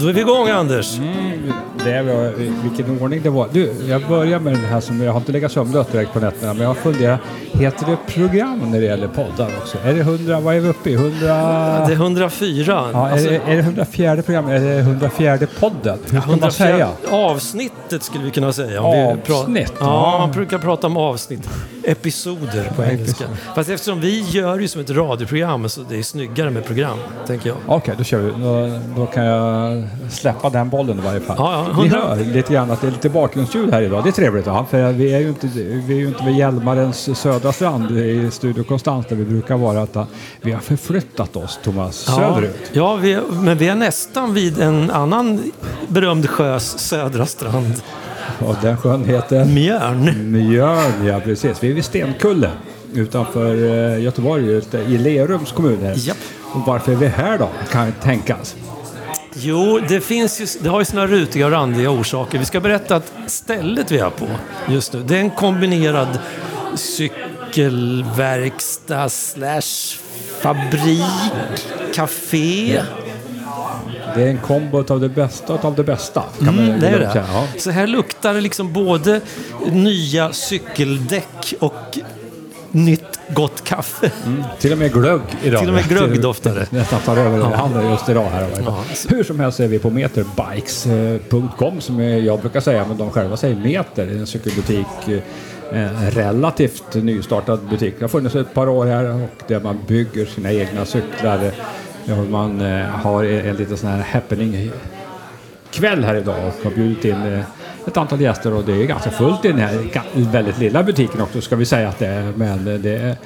Då är vi igång Anders. Mm, det var, vilken ordning det var. Du, jag börjar med den här som jag har inte legat sömnlös direkt på nätterna, men jag har funderat. Heter det program när det gäller poddar också? Är det 100, vad är vi uppe i? 100... Det är 104. Ja, är, Alltså, det, är det 104 program? Är det 104 podden? Hur ska man säga? Avsnittet skulle vi kunna säga. Avsnitt, Ja, ja. man brukar prata om avsnitt. Episoder på engelska. Fast eftersom vi gör det som ett radioprogram så det är snyggare med program, tänker jag. Okej, då kör vi. Då, då kan jag släppa den bollen i varje fall. Ja, ja, Ni 100 hör lite grann att det är lite bakgrundsljud här idag. Det är trevligt va? För vi är ju inte, vi är ju inte vid Hjälmarens södra strand i Studio Konstans där vi brukar vara. Utan vi har förflyttat oss, Thomas, söderut. Ja, vi är, men vi är nästan vid en annan berömd sjös södra strand. Och den sjön heter Mjörn. Mjörn, ja precis. Vi är vid Stenkulle utanför eh, Göteborg, i Lerums kommun. Här. Japp. Och varför är vi här då, kan tänkas. Jo, det, finns ju, det har ju sina rutiga och randiga orsaker. Vi ska berätta att stället vi är på just nu, det är en kombinerad cykelverkstad slash fabrik, café. Det är en kombo av det bästa av det bästa. Kan Mm, man det är det. Ja. Så här luktar det liksom både nya cykeldäck och nytt gott kaffe. Till och med glögg idag. Till och med glögg doftar det. Nästan tar över handen just idag här. Ja. Hur som helst är vi på meterbikes.com som jag brukar säga, men de själva säger Meter. En cykelbutik. eh, En relativt nystartad butik. Det har funnits ett par år här och där man bygger sina egna cyklar. Man eh, har en liten sån här happening kväll här idag och har bjudit in eh, ett antal gäster och det är ganska fullt i den här väldigt lilla butiken också ska vi säga att det är. Men det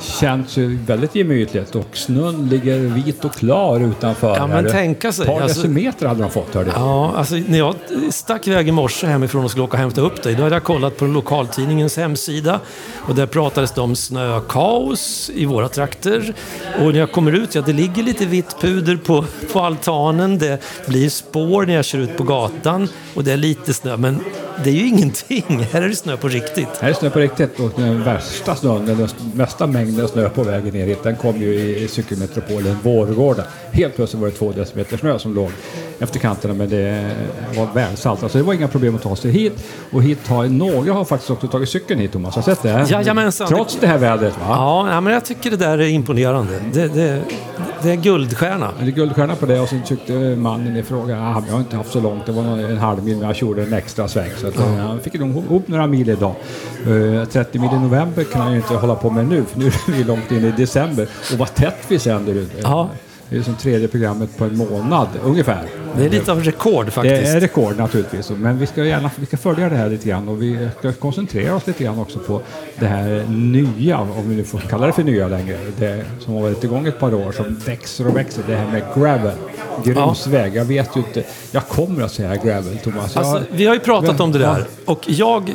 känns ju väldigt gemytligt och snön ligger vit och klar utanför. Ja, men tänka sig, Ett par alltså- decimeter hade de fått hörde jag. Ja, alltså när jag stack iväg i morse hemifrån och skulle åka och hämta upp dig, då hade jag kollat på lokaltidningens hemsida och där pratades det om snökaos i våra trakter. Och när jag kommer ut, ja det ligger lite vitt puder på, på altanen, det blir spår när jag kör ut på gatan och det är lite snö, men det är ju ingenting. Här är det snö på riktigt. Här är snö på riktigt och den värsta snön, den mesta mängden snö på vägen ner hit, den kom ju i, cykelmetropolen Vårgårda. Helt plötsligt var det två decimeter snö som låg efter kanterna men det var välsalt. Alltså det var inga problem att ta sig hit och hit har några har faktiskt också tagit cykeln hit Thomas, har du sett det? Jajamensan. Trots det här vädret va? Ja, men jag tycker det där är imponerande. Det, det, det är guldstjärna. Det är guldstjärna på det och sen tyckte mannen i fråga, ah, jag har inte haft så långt, det var en halv mil men jag gjorde en extra sväng. Så att, eh, han fick nog ihop några mil idag. Eh, 30 mil i november kan han ju inte hålla på med nu, för nu är vi långt in i december. Och vad tätt vi sänder ut. Ja. Det är som tredje programmet på en månad, ungefär. Det är lite av rekord Det faktiskt. är rekord naturligtvis, men vi ska gärna vi ska följa det här lite grann och vi ska koncentrera oss lite grann också på det här nya, om vi nu får kalla det för nya längre, det som har varit igång ett par år, som växer och växer, det här med gravel, grusväg. Jag vet ju inte, jag kommer att säga gravel Thomas. Jag, Alltså, vi har ju pratat om det Ja. där och jag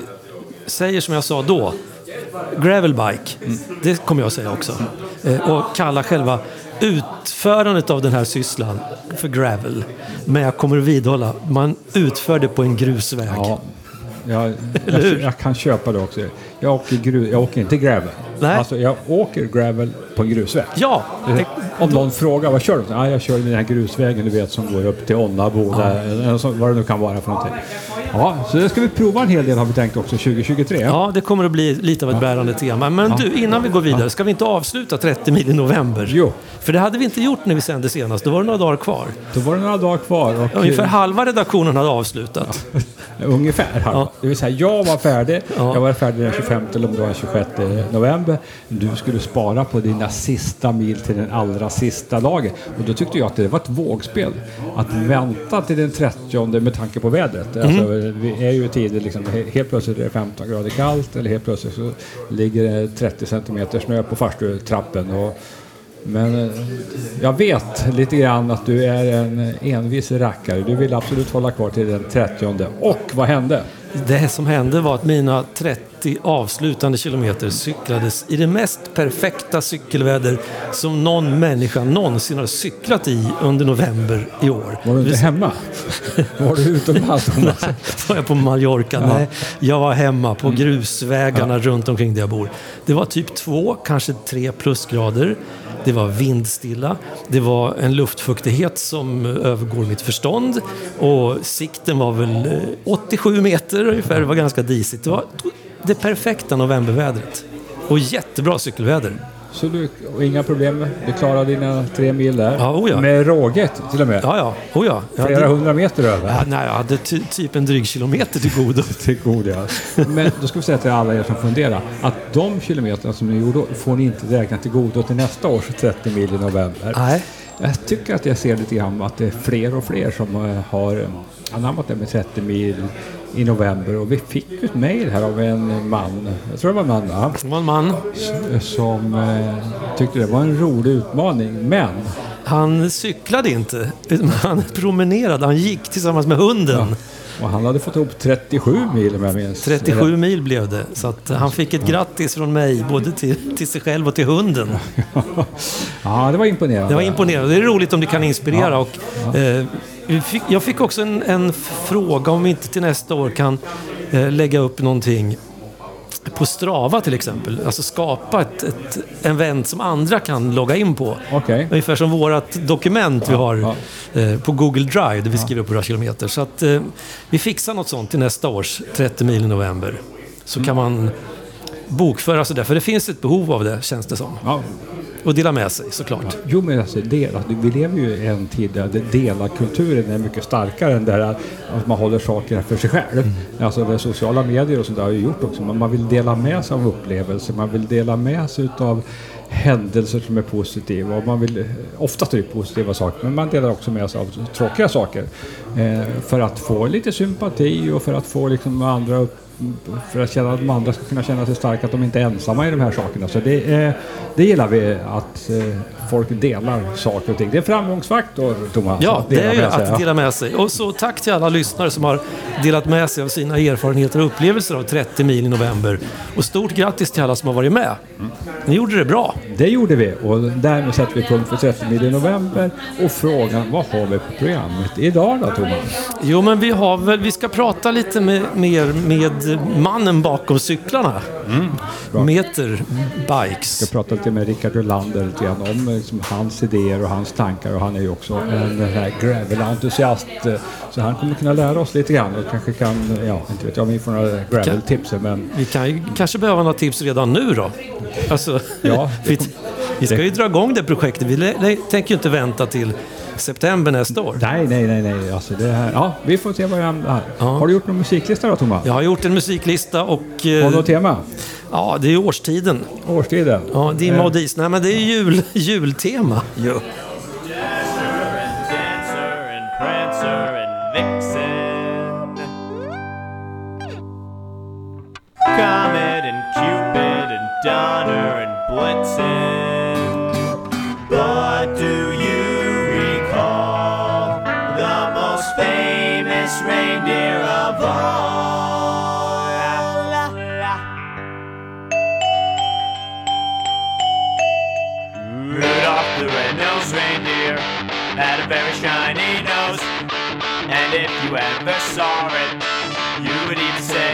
säger som jag sa då, gravelbike, det kommer jag säga också. Eh, Och kalla själva utförandet av den här sysslan för gravel. Men jag kommer att vidhålla, man utför det på en grusväg. Ja, jag, jag, jag kan köpa det också. Jag åker, gru, jag åker inte gravel. Nej. Alltså, jag åker gravel på en grusväg. Ja, Om någon frågar vad kör du? Ja, jag kör den här grusvägen du vet som går upp till Onnabo, där, eller vad det nu kan vara för någonting. Ja, så det ska vi prova en hel del har vi tänkt också 2023. ja, det kommer att bli lite av ett bärande tema. Men du, innan vi går vidare, ska vi inte avsluta 30 mil i november? Jo. För det hade vi inte gjort när vi sände senast, då var det några dagar kvar. Då var det några dagar kvar. Och, Ungefär halva redaktionen hade avslutat. Ungefär halva. Ja. Det vill säga, jag var färdig. Ja. Jag var färdig den 25 eller om det var den 26 november. Du skulle spara på dina sista mil till den allra sista dagen. Och då tyckte jag att det var ett vågspel. Att vänta till den 30 med tanke på vädret. Alltså, Mm vi är ju i tider liksom, helt plötsligt är det 15 grader kallt eller helt plötsligt så ligger det 30 centimeter snö på farstutrappen. Och, men eh, jag vet lite grann att du är en envis rackare. Du vill absolut hålla kvar till den 30. Och vad hände? Det som hände var att mina 30 avslutande kilometer cyklades i det mest perfekta cykelväder som någon människa någonsin har cyklat i under november i år. Var du inte hemma? Var du utomlands? Var jag på Mallorca? Nej, jag var hemma på grusvägarna runt omkring där jag bor. Det var typ två, kanske tre plusgrader det var vindstilla, det var en luftfuktighet som övergår mitt förstånd och sikten var väl eh, 87 meter ungefär, det var ganska disigt. Det var det perfekta novembervädret. Och jättebra cykelväder. Så du, inga problem, du klarade dina tre mil där? Ja, oh ja. Med råget till och med? Ja, ja. Oh ja. Flera hade, hundra meter över? ja, nej, jag hade ty, typ en dryg kilometer till godo. till god ja. Men då ska vi säga till alla er som funderar att de kilometerna som ni gjorde får ni inte räkna till godo till nästa års 30 mil i november. Nej. Jag tycker att jag ser lite grann att det är fler och fler som eh, har eh, anammat det med 30 mil i november och vi fick ett mejl här av en man, jag tror det var en man, va? Det var en man. som eh, tyckte det var en rolig utmaning. Men Han cyklade inte, utan han promenerade. Han gick tillsammans med hunden. och han hade fått ihop 37 mil om jag minns. 37 mil blev det. Så att han fick ett grattis från mig, både till, till sig själv och till hunden. ja, det var imponerande. Det var imponerande. Det är roligt om det kan inspirera. Och, eh, fick, jag fick också en, en fråga om vi inte till nästa år kan eh, lägga upp någonting på Strava till exempel. Alltså skapa ett, ett event som andra kan logga in på. Okej. Ungefär som vårt dokument vi har ja. eh, på Google Drive där vi skriver upp våra kilometer. Så att eh, vi fixar något sånt till nästa års 30 mil i november. Så kan man bokföra sådär, för det finns ett behov av det känns det som. Och dela med sig såklart. Jo, men alltså, del, alltså, vi lever ju i en tid där delarkulturen är mycket starkare än där att man håller saker för sig själv. Mm. Alltså det sociala medier och sånt där har ju gjort också. Men man vill dela med sig av upplevelser, man vill dela med sig av händelser som är positiva. Och man vill, oftast är det positiva saker, men man delar också med sig av tråkiga saker. Eh, för att få lite sympati och för att få liksom andra upp, för att känna att de andra ska kunna känna sig starka, att de inte är ensamma i de här sakerna. Så det, eh, det gillar vi att eh, folk delar saker och ting. Det är framgångsfaktor, Thomas. Ja, det är att dela med sig. Och så tack till alla lyssnare som har delat med sig av sina erfarenheter och upplevelser av 30 mil i november. Och stort grattis till alla som har varit med. Ni gjorde det bra. Det gjorde vi och därmed sätter vi punkt för 30 mil i november. Och frågan, vad har vi på programmet idag då, Thomas? Jo, men vi har väl, vi ska prata lite med, mer med mannen bakom cyklarna. bra. Meter Bikes. Jag pratade lite med Rickard Rolander lite grann om liksom, hans idéer och hans tankar och han är ju också en gravel-entusiast. eh, Så han kommer kunna lära oss lite grann och kanske kan, ja, inte vet jag om vi får några gravel-tips men Vi kan ju kanske behöva några tips redan nu då. Alltså, Ja, vi, vi ska ju dra igång det projektet. Vi tänker ju inte vänta till september nästa år. nej, nej, nej, nej, alltså det här, ja, vi får se vad jag här. Ja. Har du gjort någon musiklista då, Thomas? Jag har gjort en musiklista och... Har eh, du något tema? Ja, det är ju årstiden. Årstiden? Ja, dimma och dis. Nej, men det är jul, jultema. Ja. Vixen. Comet and Cupid and Donner and Blitzen. Had a very shiny nose. And if you ever saw it, you would even say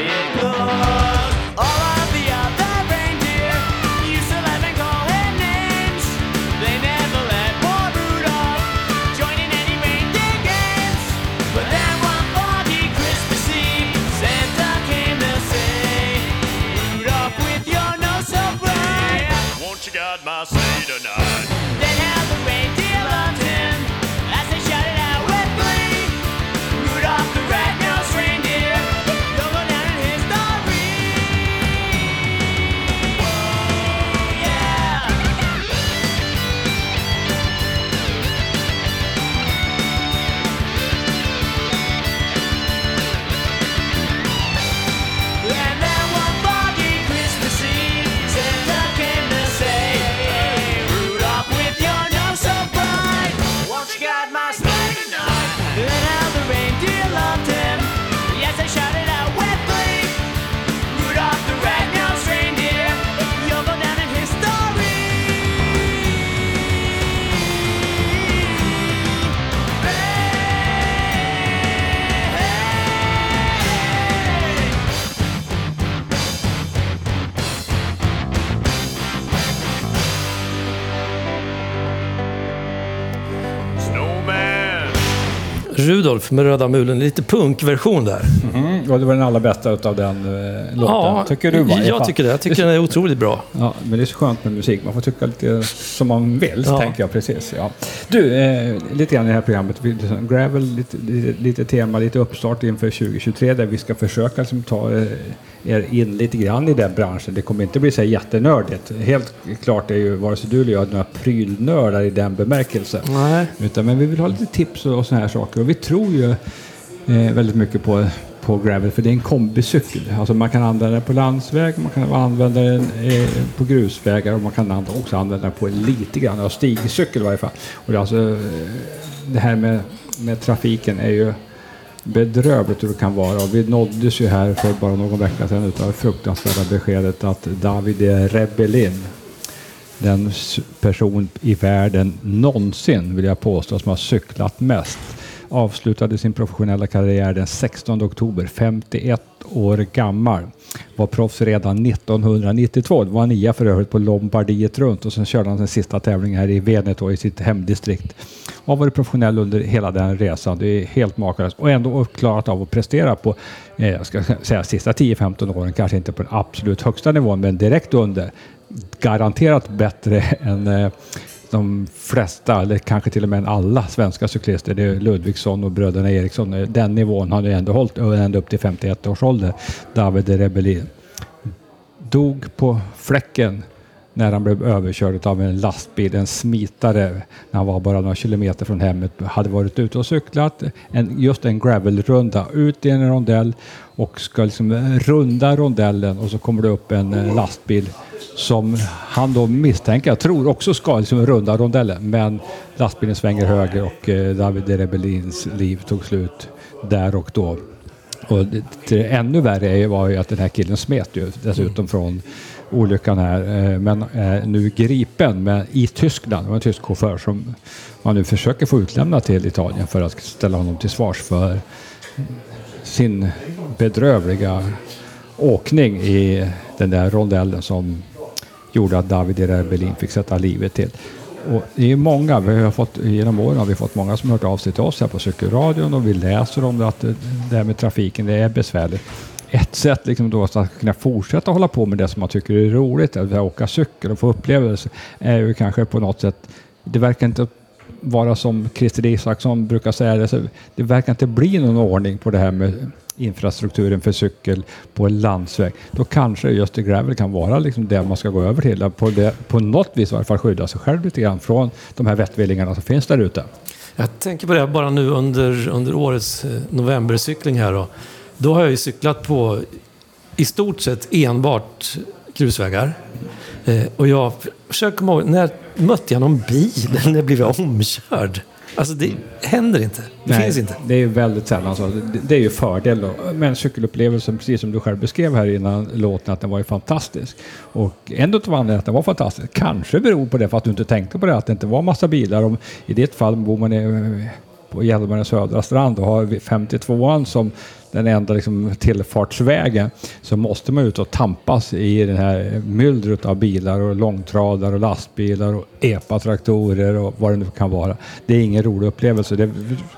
Rudolf med röda mulen. Lite punkversion där. Mm, och det var den allra bästa utav den eh, låten. Ja, tycker du? va? jag tycker det. Jag tycker den är otroligt bra. Ja, men det är så skönt med musik. Man får tycka lite som man vill, Ja. tänker jag precis. Ja. Du, eh, lite grann i det här programmet. Gravel, lite, lite, lite tema, lite uppstart inför 2023 där vi ska försöka liksom, ta eh, er in lite grann i den branschen. Det kommer inte bli så jättenördigt. Helt klart är ju vare sig du eller jag några prylnördar i den bemärkelsen. Nej. Utan, men vi vill ha lite tips och, och såna här saker. Och vi tror ju eh, väldigt mycket på, på gravel för det är en kombicykel. Alltså man kan använda den på landsväg, man kan använda den eh, på grusvägar och man kan också använda den på lite grann av stigcykel i varje fall. Och det, alltså, eh, det här med, med trafiken är ju bedrövligt hur det kan vara. Och vi nåddes ju här för bara någon vecka sedan utav det fruktansvärda beskedet att David e. Rebellin den person i världen någonsin, vill jag påstå, som har cyklat mest. Avslutade sin professionella karriär den 16 oktober, 51 år gammal. Var proffs redan 1992. Det var nia för övrigt på Lombardiet runt och sen körde han sin sista tävling här i Veneto i sitt hemdistrikt. Och har varit professionell under hela den resan. Det är helt makalöst. Och ändå klarat av att prestera på, eh, jag ska säga sista 10-15 åren, kanske inte på den absolut högsta nivån, men direkt under garanterat bättre än eh, de flesta, eller kanske till och med alla svenska cyklister. Det är Ludvigsson och bröderna Eriksson. Den nivån har ju ändå hållit ända upp till 51 års ålder. David Rebellin dog på fläcken när han blev överkörd av en lastbil, en smitare, när han var bara några kilometer från hemmet. Hade varit ute och cyklat, en, just en gravelrunda, ut i en rondell och ska liksom runda rondellen och så kommer det upp en eh, lastbil som han då misstänker, jag tror också ska liksom runda rondellen, men lastbilen svänger höger och eh, David Rebellins liv tog slut där och då. Och det, det ännu värre var ju att den här killen smet ju dessutom från olyckan här. Eh, men är nu gripen med, i Tyskland. Det var en tysk chaufför som man nu försöker få utlämnad till Italien för att ställa honom till svars för sin bedrövliga åkning i den där rondellen som gjorde att David Rebellin fick sätta livet till. Och det är många, vi har fått, genom åren har vi fått många som har hört av sig till oss här på Cykelradion och vi läser om det, att det här med trafiken det är besvärligt. Ett sätt liksom då att kunna fortsätta hålla på med det som man tycker är roligt, att åka cykel och få upplevelser, är ju kanske på något sätt, det verkar inte vara som Christer Isaksson brukar säga, det, så det verkar inte bli någon ordning på det här med infrastrukturen för cykel på en landsväg. Då kanske just det gravel kan vara liksom det man ska gå över till. Att På, det, på något vis i alla fall skydda sig själv lite grann från de här vettvillingarna som finns där ute. Jag tänker på det bara nu under, under årets eh, novembercykling här då. Då har jag ju cyklat på i stort sett enbart grusvägar. Eh, och jag försöker komma ihåg, när mötte jag någon bil eller blev jag omkörd? Alltså det händer inte. Det finns inte. Det är väldigt sällan så. Det, det är ju fördel då. Men cykelupplevelsen, precis som du själv beskrev här innan låten, att den var ju fantastisk. Och en av anledningarna att den var fantastisk kanske beror på det för att du inte tänkte på det, att det inte var massa bilar. Om, I ditt fall bor man i, på Hjälmarens södra strand och har 52an som den enda liksom, tillfartsvägen så måste man ut och tampas i den här myllret av bilar och långtradare och lastbilar och epatraktorer och vad det nu kan vara. Det är ingen rolig upplevelse. Det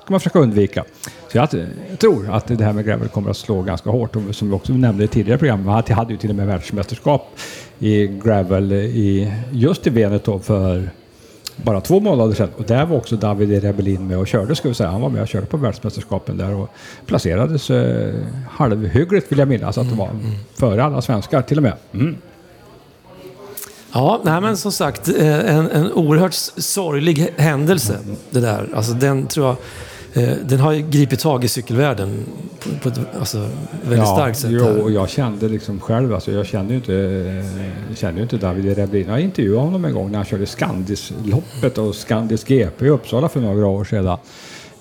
ska man försöka undvika. Så jag, jag tror att det här med gravel kommer att slå ganska hårt. Och som vi också nämnde i tidigare program, man hade ju till och med världsmästerskap i gravel i, just i Veneto för bara två månader sedan. Och där var också David Rebellin med och körde, ska vi säga. Han var med och körde på världsmästerskapen där och placerades eh, halvhyggligt vill jag minnas att det var. Före alla svenskar till och med. Mm. Ja, nej, men som sagt, eh, en, en oerhört sorglig händelse det där. Alltså den tror jag, den har gripit tag i cykelvärlden på, ett alltså, väldigt starkt sätt. Jo, och jag kände liksom själv, alltså jag kände ju inte, eh, kände inte David Rebellin. Jag intervjuade honom en gång när han körde Skandisloppet och Skandis GP i Uppsala för några år sedan.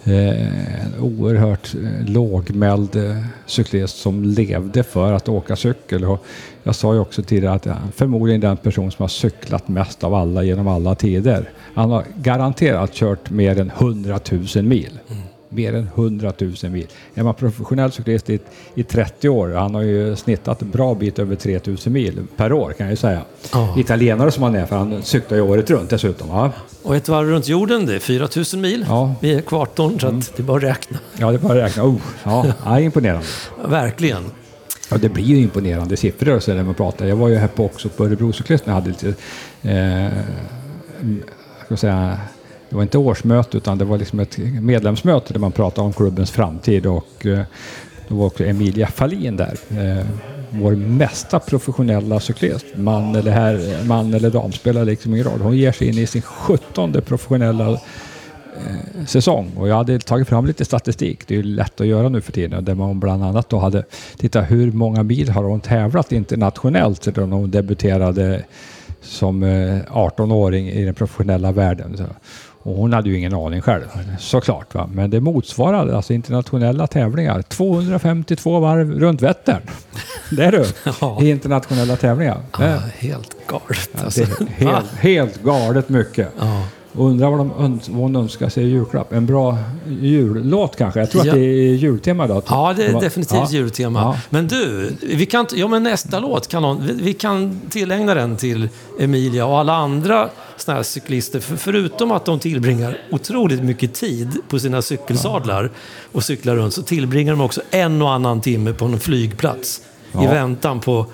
Eh, en oerhört eh, lågmäld eh, cyklist som levde för att åka cykel. Och jag sa ju också tidigare att han förmodligen den person som har cyklat mest av alla genom alla tider. Han har garanterat kört mer än 100 000 mil. Mm mer än 100 000 mil. Är man professionell cyklist i, i 30 år, han har ju snittat en bra bit över 3 000 mil per år kan jag ju säga. Ja. Italienare som han är, för han cyklar ju året runt dessutom. Ja, Och ett varv runt jorden, det är 4000 mil Ja. vid ekvatorn, så att det är bara att räkna. ja det är bara att räkna. Oh, ja, ja, imponerande. Verkligen. Ja, det blir ju imponerande siffror så när man pratar. Jag var ju här på också på Örebro Cyklist när jag hade lite, eh, ska säga, det var inte årsmöte utan det var liksom ett medlemsmöte där man pratade om klubbens framtid och eh, då var också Emilia Fahlin där. Eh, vår mesta professionella cyklist, man eller, här, man eller dam spelar liksom ingen roll. Hon ger sig in i sin sjuttonde professionella eh, säsong och jag hade tagit fram lite statistik. Det är ju lätt att göra nu för tiden där man bland annat då hade tittat hur många mil har hon tävlat internationellt sedan hon debuterade som 18-åring i den professionella världen. Och hon hade ju ingen aning själv såklart. Va? Men det motsvarade alltså internationella tävlingar. 252 varv runt Vättern. Det är du. Ja. I internationella tävlingar. Ja, helt galet alltså. är helt, helt galet mycket. Ja. Undrar vad, de vad hon önskar sig i julklapp. En bra jullåt kanske? Jag tror Ja. att det är jultema då. Ja, det är definitivt ja. jultema. Ja. Men du, vi kan, ja, men nästa låt kan någon, vi, vi kan tillägna den till Emilia och alla andra såna här cyklister. För, förutom att de tillbringar otroligt mycket tid på sina cykelsadlar och cyklar runt så tillbringar de också en och annan timme på en flygplats i Ja. väntan på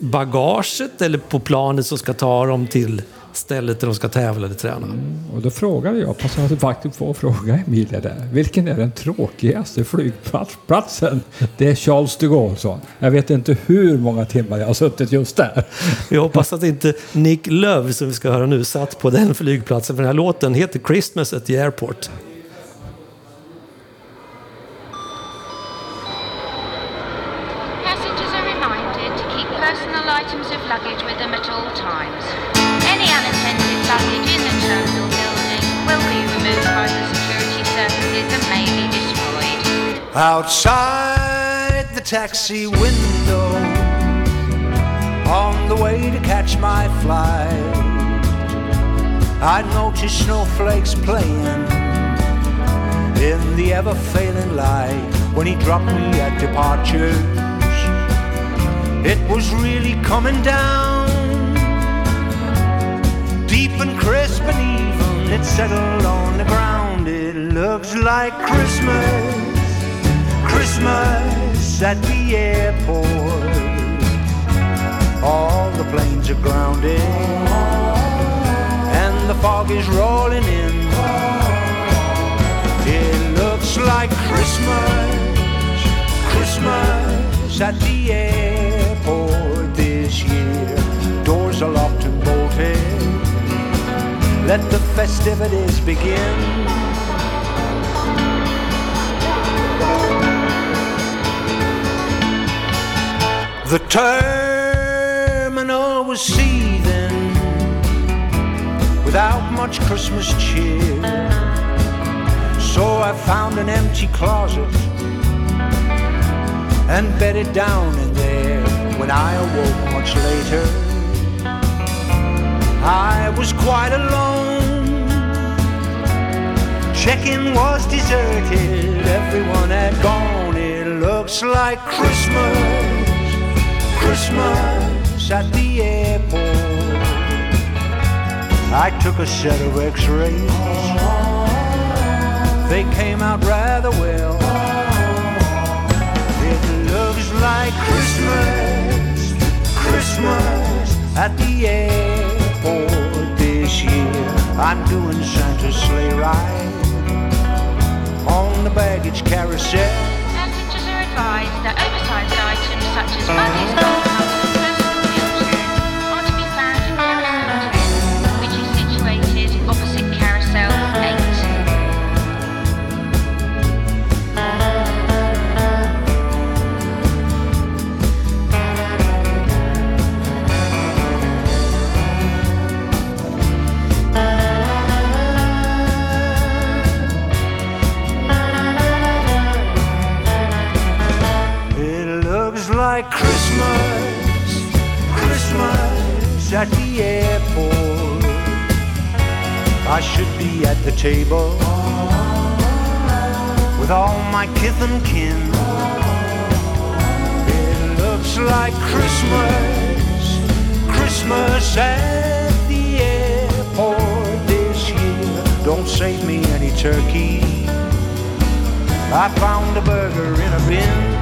bagaget eller på planet som ska ta dem till stället där de ska tävla eller träna. Och då frågade jag, passade faktiskt på att fråga Emilia där. Vilken är den tråkigaste flygplatsen? Det är Charles de Gaulle, sa. Jag vet inte hur många timmar jag har suttit just där. Jag hoppas att inte Nick Love, som vi ska höra nu, satt på den flygplatsen. För den här låten heter Christmas at the Airport. Outside the taxi window, on the way to catch my flight, I noticed snowflakes playing in the ever failing light when he dropped me at departures. It was really coming down, deep and crisp and even. It settled on the ground. It looks like Christmas. Christmas at the airport. All the planes are grounded, and the fog is rolling in. It looks like Christmas, Christmas at the airport this year. Doors are locked and bolted. Let the festivities begin. The terminal was seething without much Christmas cheer. So I found an empty closet and bedded down in there. When I awoke much later, I was quite alone. Check-in was deserted, everyone had gone. It looks like Christmas. Christmas at the airport. I took a set of x-rays. They came out rather well. It looks like Christmas, Christmas at the airport this year. I'm doing Santa's sleigh ride on the baggage carousel by oversized items such as uh-huh. baggies. Be at the table with all my kith and kin. It looks like Christmas, Christmas at the airport this year. Don't save me any turkey. I found a burger in a bin.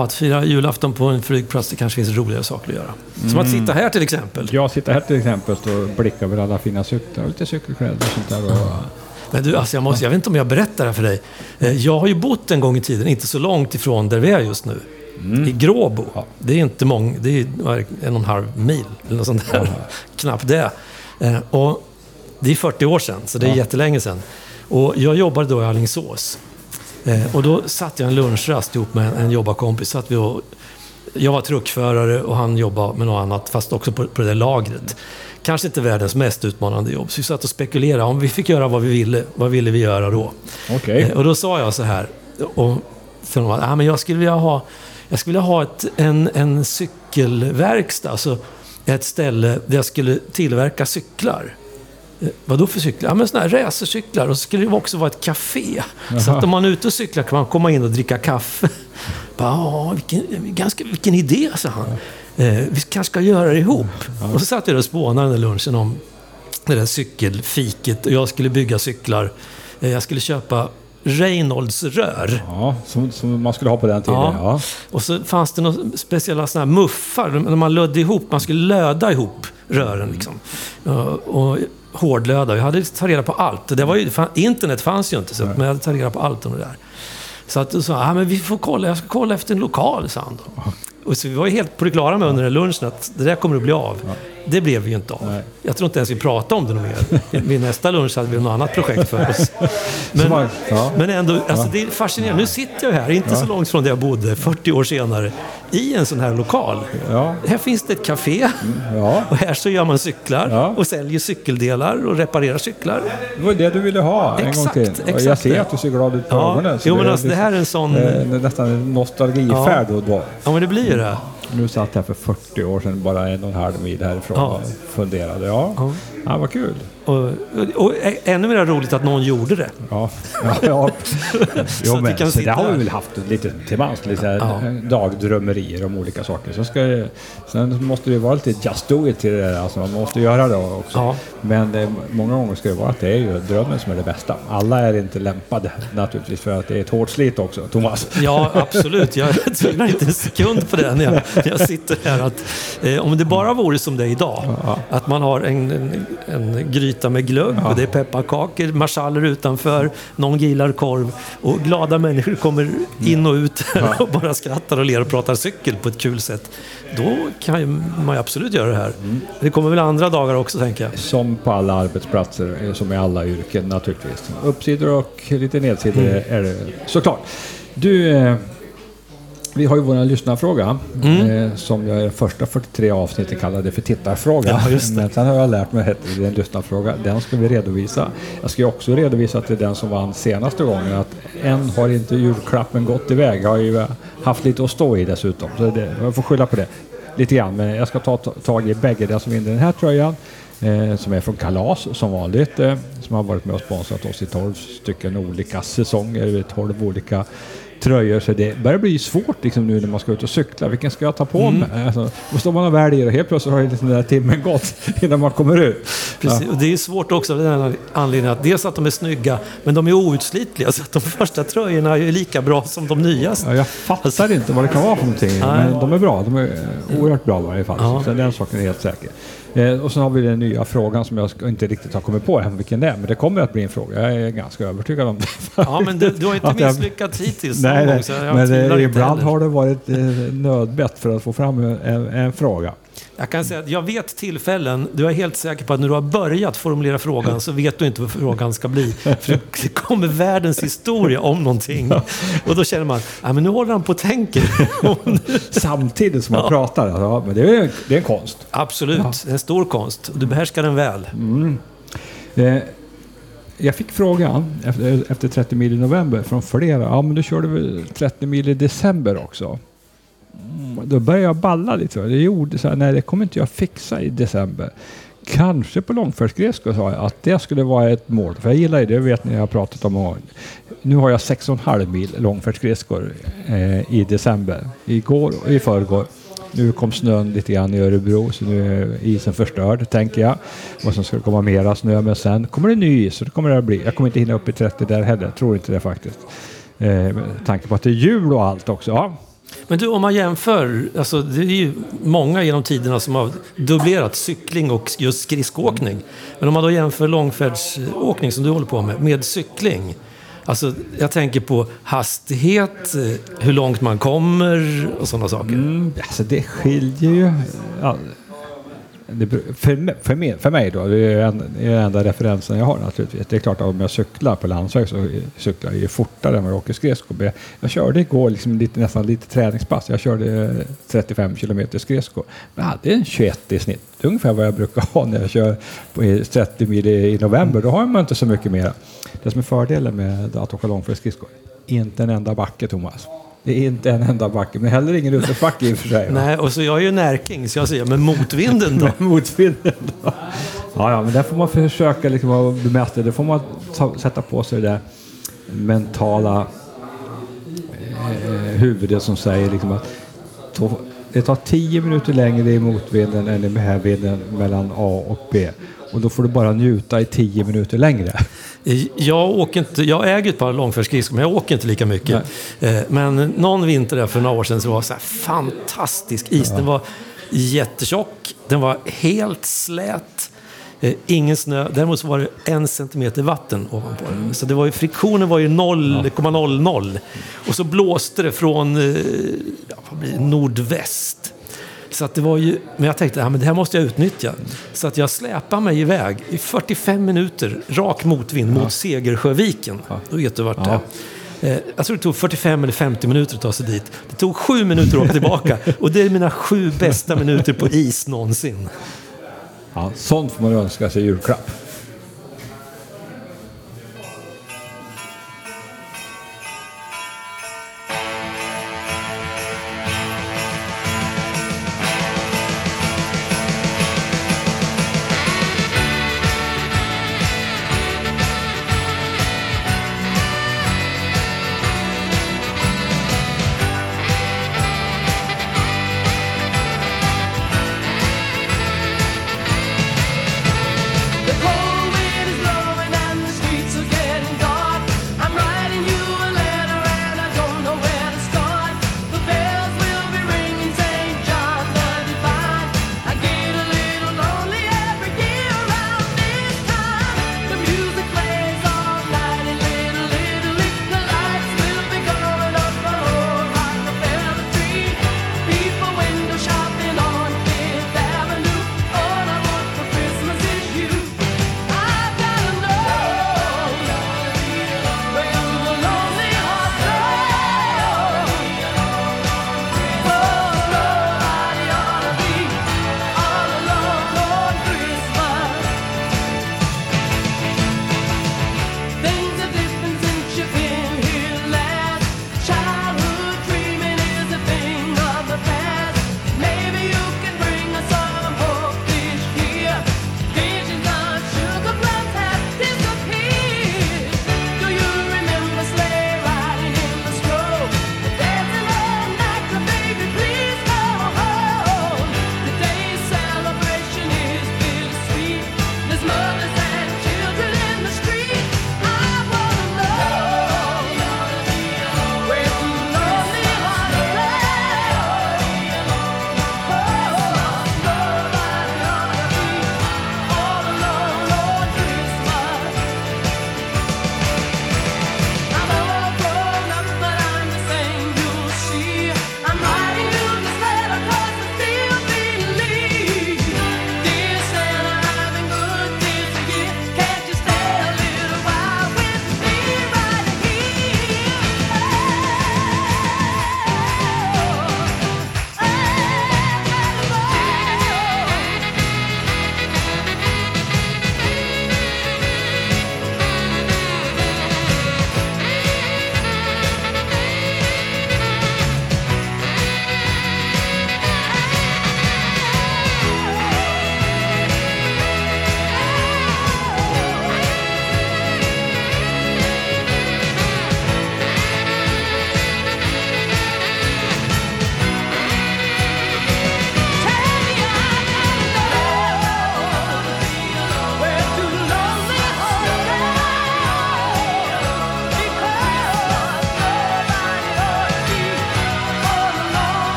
Ja, att fira julafton på en flygplats, det kanske finns roligare saker att göra. Som att sitta här till exempel. Jag sitter här till exempel och blickar över alla fina cyklar och lite cykelkläder och sånt där. Och, Men du, alltså jag, måste, jag vet inte om jag berättar det här för dig. Eh, Jag har ju bott en gång i tiden, inte så långt ifrån där vi är just nu. I Gråbo. Det är inte många, det är en och en halv mil eller något sånt där. Knappt det. Eh, Och det är 40 år sedan, så det är jättelänge sedan. Och jag jobbade då i Alingsås. Eh, Och då satt jag en lunchrast ihop med en, en jobbarkompis. Satt vi och, jag var truckförare och han jobbade med något annat, fast också på, på det där lagret. Kanske inte världens mest utmanande jobb. Så vi satt och spekulerade. Om vi fick göra vad vi ville, vad ville vi göra då? Okej. Eh, Och då sa jag så här. Och för att ah, men jag skulle vilja ha, jag skulle vilja ha ett, en, en cykelverkstad. Alltså ett ställe där jag skulle tillverka cyklar. Eh, Vad då för cyklar? Ja, men såna här racercyklar. Och så skulle det också vara ett café. Så att om man är ute och cyklar kan man komma in och dricka kaffe. Bara, Ja, vilken, ganska, vilken idé, sa han. Eh, vi kanske ska göra det ihop. Och så satt jag och spånade den där lunchen om det där cykelfiket. Och jag skulle bygga cyklar. Eh, Jag skulle köpa Reynolds rör. Ja, som, som man skulle ha på den tiden. Ja. Ja. Och så fanns det några speciella såna här muffar, när man lödde ihop, man skulle löda ihop rören liksom. Ja, Och hårdlöda. Jag hade tagit reda på allt. Det var ju, internet fanns ju inte, så, men jag hade tagit reda på allt om det där. Så att, då sa ah, men vi får kolla, jag ska kolla efter en lokal, sa han då. Och så vi var ju helt på det klara med under den lunchen att det där kommer att bli av. Det blev ju inte av. Nej. Jag tror inte ens vi pratade om det mer. Vid nästa lunch hade vi något annat projekt för oss. Men, var- ja. men ändå, alltså det är fascinerande. Nu sitter jag här, inte så långt från där jag bodde, 40 år senare, i en sån här lokal. Ja. Här finns det ett café. Ja. Och här så gör man cyklar Ja. och säljer cykeldelar och reparerar cyklar. Det var det du ville ha en Exakt, gång till. Och exakt jag ser att du ser glad ut på Ja. ögonen. Jo, men alltså, det här är en sån- eh, nästan en nostalgifärd då. då. Ja, men det blir det. Nu satt jag för 40 år sedan, bara en och en halv mil härifrån Ja. och funderade. Ja, Ja. ja. vad kul. Och, och ännu mer roligt att någon gjorde det. Ja, ja, ja. Jo, men, så sitta det har vi väl haft lite till mans, lite Ja. dagdrömmerier om olika saker. Så ska det, sen måste det vara lite just do it till det där, alltså man måste göra det också. Ja. Men eh, många gånger ska det vara att det är ju drömmen som är det bästa. Alla är inte lämpade naturligtvis för att det är ett hårt slit också, Thomas. Ja, absolut. Jag tvivlar inte en sekund på det när jag, när jag sitter här. Att, eh, om det bara vore som det är idag, att man har en, en, en gryta med glögg och det är pepparkakor, marschaller utanför, någon gillar korv och glada människor kommer in och ut och bara skrattar och ler och pratar cykel på ett kul sätt. Då kan man ju absolut göra det här. Det kommer väl andra dagar också, tänker jag. Som på alla arbetsplatser, eh, som i alla yrken naturligtvis. Uppsidor och lite nedsidor Mm. är det såklart. Du, eh, vi har ju vår lyssnarfråga eh, som jag i första 43 avsnitten kallade för tittarfråga. Mm. Ja, just det. Men sen har jag lärt mig att det är en lyssnarfråga. Den ska vi redovisa. Jag ska också redovisa till den som vann senaste gången att än har inte julklappen gått iväg. Jag har ju haft lite att stå i dessutom. Så det, jag får skylla på det lite grann. Men jag ska ta ta- tag i bägge. Den som vinner den här tröjan eh, som är från Kalas som vanligt. Eh, som har varit med och sponsrat oss i 12 stycken olika säsonger, 12 olika tröjor. Så det börjar bli svårt liksom, nu när man ska ut och cykla. Vilken ska jag ta på mig? Alltså, då står man och väljer och helt plötsligt har liksom den där timmen gått innan man kommer ut. Precis. Och det är svårt också av den anledningen att dels att de är snygga, men de är outslitliga. Så att de första tröjorna är lika bra som de nyaste. Ja, jag fattar inte vad det kan vara för någonting. Men de är bra. De är eh, oerhört bra i varje fall. Ja. Så den saken är helt säker. Eh, och sen har vi den nya frågan som jag inte riktigt har kommit på än vilken det är. Men det kommer att bli en fråga. Jag är ganska övertygad om det. Ja, men du, du har inte Att jag- misslyckats hittills Nej, gång, nej. jag men eh, ibland har det varit eh, nödbett för att få fram en, en fråga. Jag kan säga att jag vet tillfällen, du är helt säker på att när du har börjat formulera frågan så vet du inte vad frågan ska bli. För det kommer världens historia om någonting. Och då känner man, ja men nu håller han på och tänker. Samtidigt som man pratar. Ja, men det är, det är en konst. Absolut, en stor konst. Du behärskar den väl. Eh, jag fick frågan efter, efter 30 mil i november från flera. Ja, men du körde väl 30 mil i december också? Då började jag balla lite. Det gjorde så här, nej det kommer inte jag fixa i december. Kanske på långfärdsskridskor sa jag att det skulle vara ett mål. För jag gillar ju det, vet ni, jag har pratat om. Nu har jag 6,5 mil långfärdsskridskor eh, i december. Igår och i förrgår. Nu kom snön lite grann i Örebro så nu är isen förstörd tänker jag. Och sen ska det komma mera snö men sen kommer det ny is och det kommer det att bli. Jag kommer inte hinna upp i 30 där heller, jag tror inte det faktiskt. Eh, med tanke på att det är jul och allt också. Ja, men du, om man jämför, alltså det är ju många genom tiderna som har dubblerat cykling och just skridskoåkning. Men om man då jämför långfärdsåkning som du håller på med, med cykling. Alltså, jag tänker på hastighet, eh, hur långt man kommer och sådana saker. Mm, alltså det skiljer ju. Ja, det, för, mig- för, mig, för mig då, det är en- den enda referensen jag har naturligtvis. Det är klart att om jag cyklar på landsväg så cyklar jag ju fortare än vad jag åker skridskor. Jag, jag körde igår liksom lite, nästan lite träningspass. Jag körde 35 kilometer skridskor. Men jag hade en 21 i snitt. Det är ungefär vad jag brukar ha när jag kör på 30 mil i, i november. Då har man inte så mycket mer. Det som är fördelen med att åka långfärdsskridskor, inte en enda backe Thomas. Det är inte en enda backe, men heller ingen utförsbacke i och för sig. va? Nej, och så jag är ju närking, så jag säger, men motvinden då? Med motvinden då. Ja, ja, men där får man försöka liksom bemästra. Det får man ta, sätta på sig det där mentala eh, huvudet som säger liksom att det tar 10 minuter längre i motvinden än i medvinden mellan A och B. Och då får du bara njuta i 10 minuter längre. Jag, åker inte, jag äger ett par långfärdsskridskor, men jag åker inte lika mycket. Eh, Men någon vinter där för några år sedan så var det så här fantastisk is. Den var jättetjock, den var helt slät, eh, ingen snö. Däremot så var det en centimeter vatten ovanpå den. Så det var ju, friktionen var ju 0,00. Och så blåste det från eh, ja, nordväst. Så att det var ju, men jag tänkte att det här måste jag utnyttja. Så att jag släpade mig iväg i 45 minuter, rak motvind mot Segersjöviken. Då vet du vart det är. Eh, Jag tror det tog 45 eller 50 minuter att ta sig dit. Det tog sju minuter att åka tillbaka. Och det är mina sju bästa minuter på is någonsin. Ja, sånt får man önska sig i julklapp.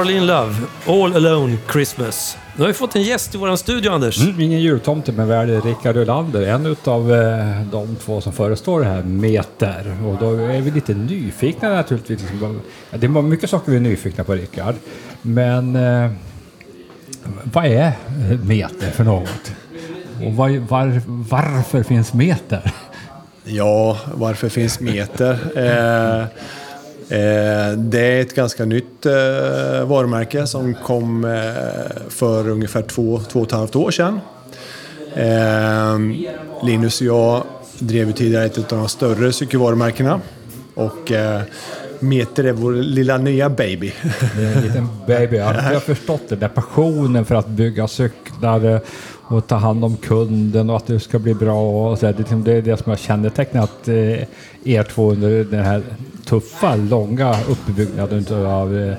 Darlene Love, All Alone Christmas. Nu har vi fått en gäst i vår studio, Anders. Mm, ingen jultomte, men väl Rickard Ölander. En av eh, de två som förestår det här Meter. Och då är vi lite nyfikna naturligtvis. Det är mycket saker vi är nyfikna på, Rickard. Men eh, vad är Meter för något? Och var, var, varför finns Meter? Ja, varför finns Meter? Eh, Eh, det är ett ganska nytt eh, varumärke som kom eh, för ungefär två, två och ett halvt år sedan. Linus och jag drev tidigare ett av de större cykelvarumärkena. Och eh, Meter är vår lilla nya baby. Det är en liten baby. Jag har förstått det. Den passionen för att bygga cyklar och ta hand om kunden och att det ska bli bra. Och så. Liksom- det, är det som har kännetecknat eh, er två under den här tuffa, långa uppbyggnaden av eh,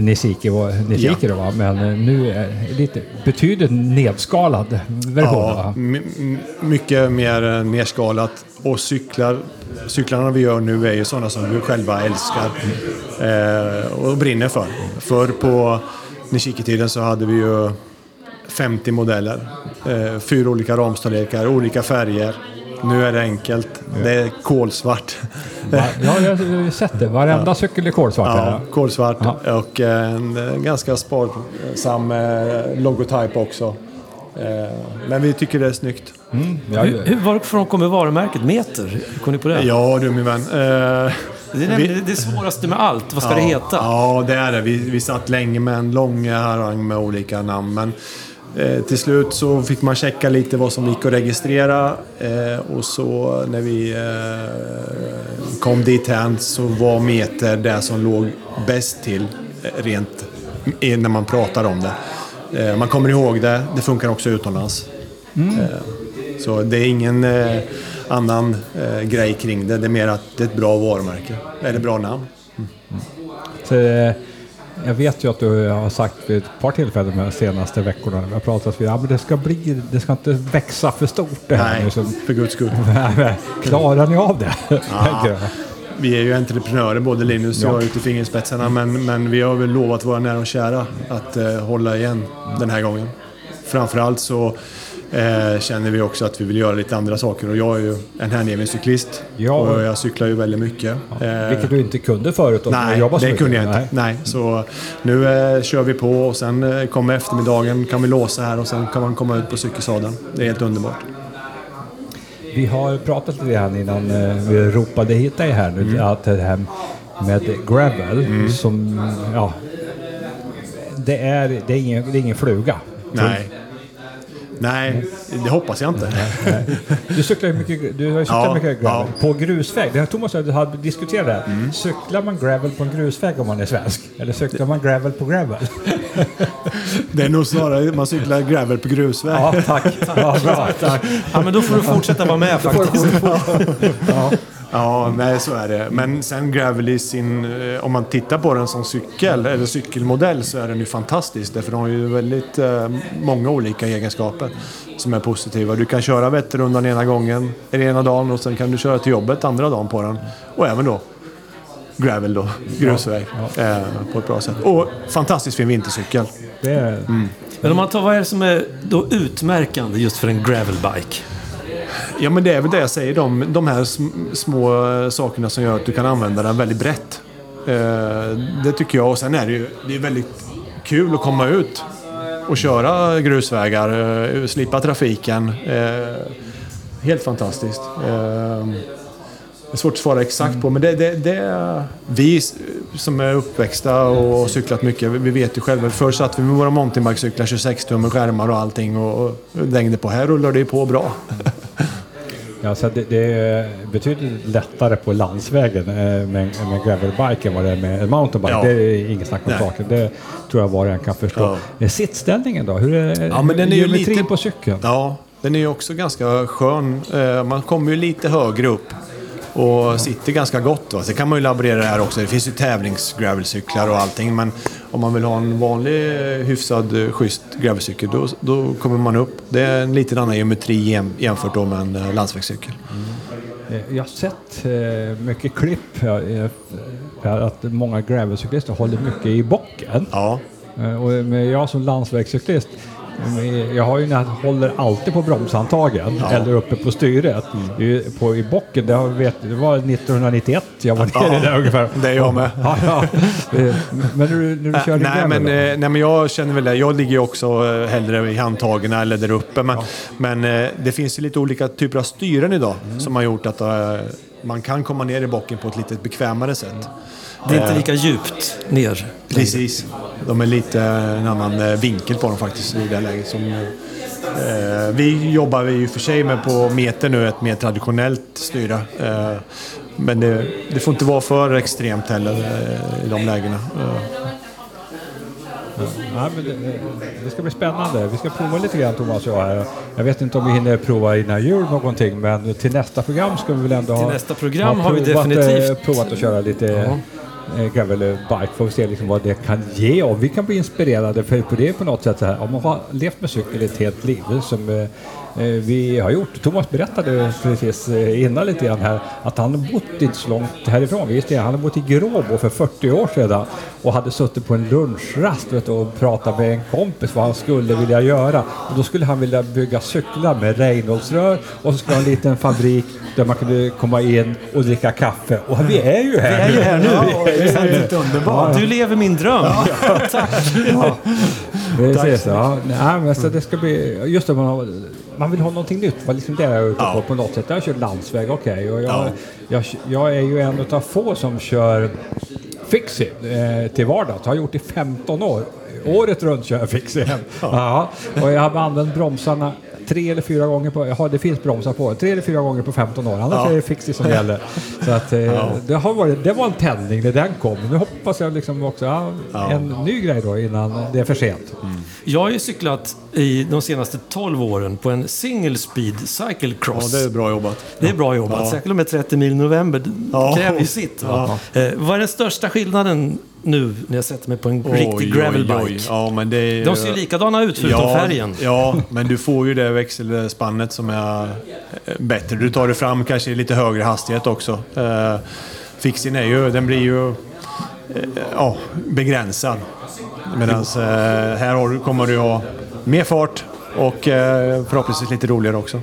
Nisiki, och- Nisiki då, va? men eh, nu är lite betydligt nedskalad version. Ja, mycket mer eh, nerskalat. Och cyklar, cyklarna vi gör nu är ju sådana som vi själva älskar eh, och brinner för. Förr på Nishiki-tiden så hade vi ju 50 modeller. Eh, fyra olika ramstorlekar, olika färger. Nu är det enkelt. Det är kolsvart. Va? Ja, jag har sett det. Varenda cykel är kolsvart. Ja, kolsvart Ja. och en eh, ganska sparsam eh, logotyp också. Eh, Men vi tycker det är snyggt. Ja, Hur, hur, varifrån kommer varumärket Meter? Kom ni på det? Ja du min vän. Eh, Det är nämligen det svåraste med allt. Vad ska ja, det heta? Ja, det är det. Vi, vi satt länge med en lång harang med olika namn. Men eh, till slut så fick man checka lite vad som gick att registrera. Eh, och så när vi eh, kom dit hän så var Meter det som låg bäst till eh, rent när man pratar om det. Eh, man kommer ihåg det. Det funkar också utomlands. Eh, så det är ingen annan grej kring det. Det är mer att det är ett bra varumärke. Eller bra namn. Så, eh, jag vet ju att du har sagt vid ett par tillfällen de senaste veckorna när vi har pratat vid, ja, men det ska bli, det ska inte växa för stort det här. Nej, så- för guds skull. Klarar ni av det? Jag. Vi är ju entreprenörer, både Linus och Ja. jag, ute i fingerspetsarna. Men, men vi har väl lovat våra nära och kära att eh, hålla igen den här gången. Framförallt så eh, känner vi också att vi vill göra lite andra saker. Och jag är ju en hängiven cyklist. Ja. Och jag cyklar ju väldigt mycket. Eh, Vilket du inte kunde förut Nej, det mycket. kunde jag inte. Nej. Nej. Så nu eh, kör vi på och sen eh, kommer eftermiddagen, kan vi låsa här och sen kan man komma ut på cykelsadeln. Det är helt underbart. Vi har pratat lite grann innan vi ropade hit dig här nu, Mm. att det här med gravel som, ja, det är, det är, ingen, det är ingen fluga. Nej. Nej, det hoppas jag inte. Du cyklar mycket, du har ju cyklat Ja, mycket gravel. ja. På grusväg, det har Thomas och jag hade diskuterat det. här. Mm. Cyklar man gravel på en grusväg om man är svensk? Eller cyklar man gravel på gravel? Det är nog snarare man cyklar gravel på grusväg. Ja, tack. Ja, bra. Tack. Ja, men då får du fortsätta vara med faktiskt. Ja, nej så är det. Men sen gravel i sin... eh, Om man tittar på den som cykel, eller cykelmodell, så är den ju fantastisk. Därför den har ju väldigt eh, många olika egenskaper som är positiva. Du kan köra Vätternrundan ena gången, eller ena dagen och sen kan du köra till jobbet andra dagen på den. Och även då gravel då, grusväg, eh, på ett bra sätt. Och fantastiskt fin vintercykel. Det är, Mm. Men om man tar vad är det som är då utmärkande just för en gravelbike? Ja, men det är väl det jag säger. De, de här små sakerna som gör att du kan använda den väldigt brett. Eh, det tycker jag. Och sen är det ju det är väldigt kul att komma ut och köra grusvägar, eh, slippa trafiken. Eh, helt fantastiskt. Det är svårt att svara exakt på, men det, det, det vi som är uppväxta och har cyklat mycket, vi vet ju själva. Förr satt vi med våra mountainbikecyklar, 26 tum med skärmar och allting och, och dängde på. Här rullar det ju på bra. ja, så det, det är betydligt lättare på landsvägen eh, med, med gravelbike än vad det är med mountainbike. Ja. Det är inget snack om saken. Det tror jag var och en kan förstå. Ja. Eh, Sittställningen då? Hur är Ja, men den är ju lite- på cykeln? Ja, den är ju också ganska skön. Eh, Man kommer ju lite högre upp och sitter ganska gott. Va? Sen kan man ju laborera det här också. Det finns ju tävlingsgravelcyklar och allting. Men om man vill ha en vanlig eh, hyfsad eh, schysst gravelcykel då, då kommer man upp. Det är en lite annan geometri jäm- jämfört med en eh, landsvägscykel. Eh, Jag har sett mycket klipp. Här att många gravelcyklister håller mycket i bocken. Ja. Och jag som landsvägscyklist, jag har ju när jag håller alltid på bromshandtagen eller uppe på styret. I- På, I bocken, det, har- vet, det var 1991 jag var nere där ungefär. det är jag med. Ja, ja. Men när du, när du kör din Nej men, eh, nej men jag känner väl det. Jag ligger ju också eh, hellre i handtagen eller där uppe. Men, men eh, det finns ju lite olika typer av styren idag Mm. som har gjort att man kan komma ner i bocken på ett lite bekvämare sätt. Det är inte lika djupt ner. Precis. De är lite en annan eh, vinkel på dem faktiskt i det här läget. Som, eh, vi jobbar ju för sig med på meter nu, ett mer traditionellt styre. Eh, men det, det får inte vara för extremt heller eh, i de lägena. Eh, Ja, men det, det ska bli spännande. Vi ska prova lite grann Thomas och jag här. Jag vet inte om vi hinner prova innan jul någonting men till nästa program ska vi väl ändå ha... Till nästa program har vi provat, definitivt- eh, provat att köra lite Gravel Bike. Får vi se liksom vad det kan ge och vi kan bli inspirerade för på det på något sätt så här. Om man har levt med cykel ett helt liv som eh, vi har gjort. Thomas berättade precis eh, innan lite grann här att han har bott inte så långt härifrån. Visst är det, han har bott i Gråbo för 40 år sedan och hade suttit på en lunchrast vet, och pratat med en kompis vad han skulle vilja göra. Och då skulle han vilja bygga cyklar med Reynoldsrör och så skulle han ha en liten fabrik där man kunde komma in och dricka kaffe. Och vi är ju här Vi är ju här nu. Ja, vi är här. underbart. Du lever min dröm. Precis, ja. Nej, men så det ska bli, just det, man, har, man vill ha någonting nytt. Var liksom det jag är ute på Ja. på något sätt. Jag kört landsväg, okej. Och jag, Ja. jag, jag är ju en av få som kör fixie eh, till vardags. Har gjort det i 15 år. Året runt kör jag fixie. Ja. Och jag har använt bromsarna tre eller fyra gånger på, jaha det finns bromsar på, tre eller fyra gånger på 15 år. Annars Ja. är det fixie som gäller. Så att, eh, det, har varit, det var en tändning när den kom. Nu hoppas jag liksom också, ja, Ja. en ny grej då innan det är för sent. Jag har ju cyklat i de senaste 12 åren på en single speed ja, cyclecross. det är bra jobbat. Det är bra jobbat. Ja. Särskilt med 30 mil november. Det Ja. kräver ju sitt. Va? Eh, vad är den största skillnaden nu när jag sätter mig på en riktig gravelbike? Ja, men det är, De ser ju likadana ut förutom ja, färgen. Ja, men du får ju det växelspannet som är eh, bättre. Du tar det fram kanske i lite högre hastighet också. Uh, Fixin är ju, den blir ju eh, ja, begränsad. Medan eh, här kommer du ha mer fart och eh, förhoppningsvis lite roligare också.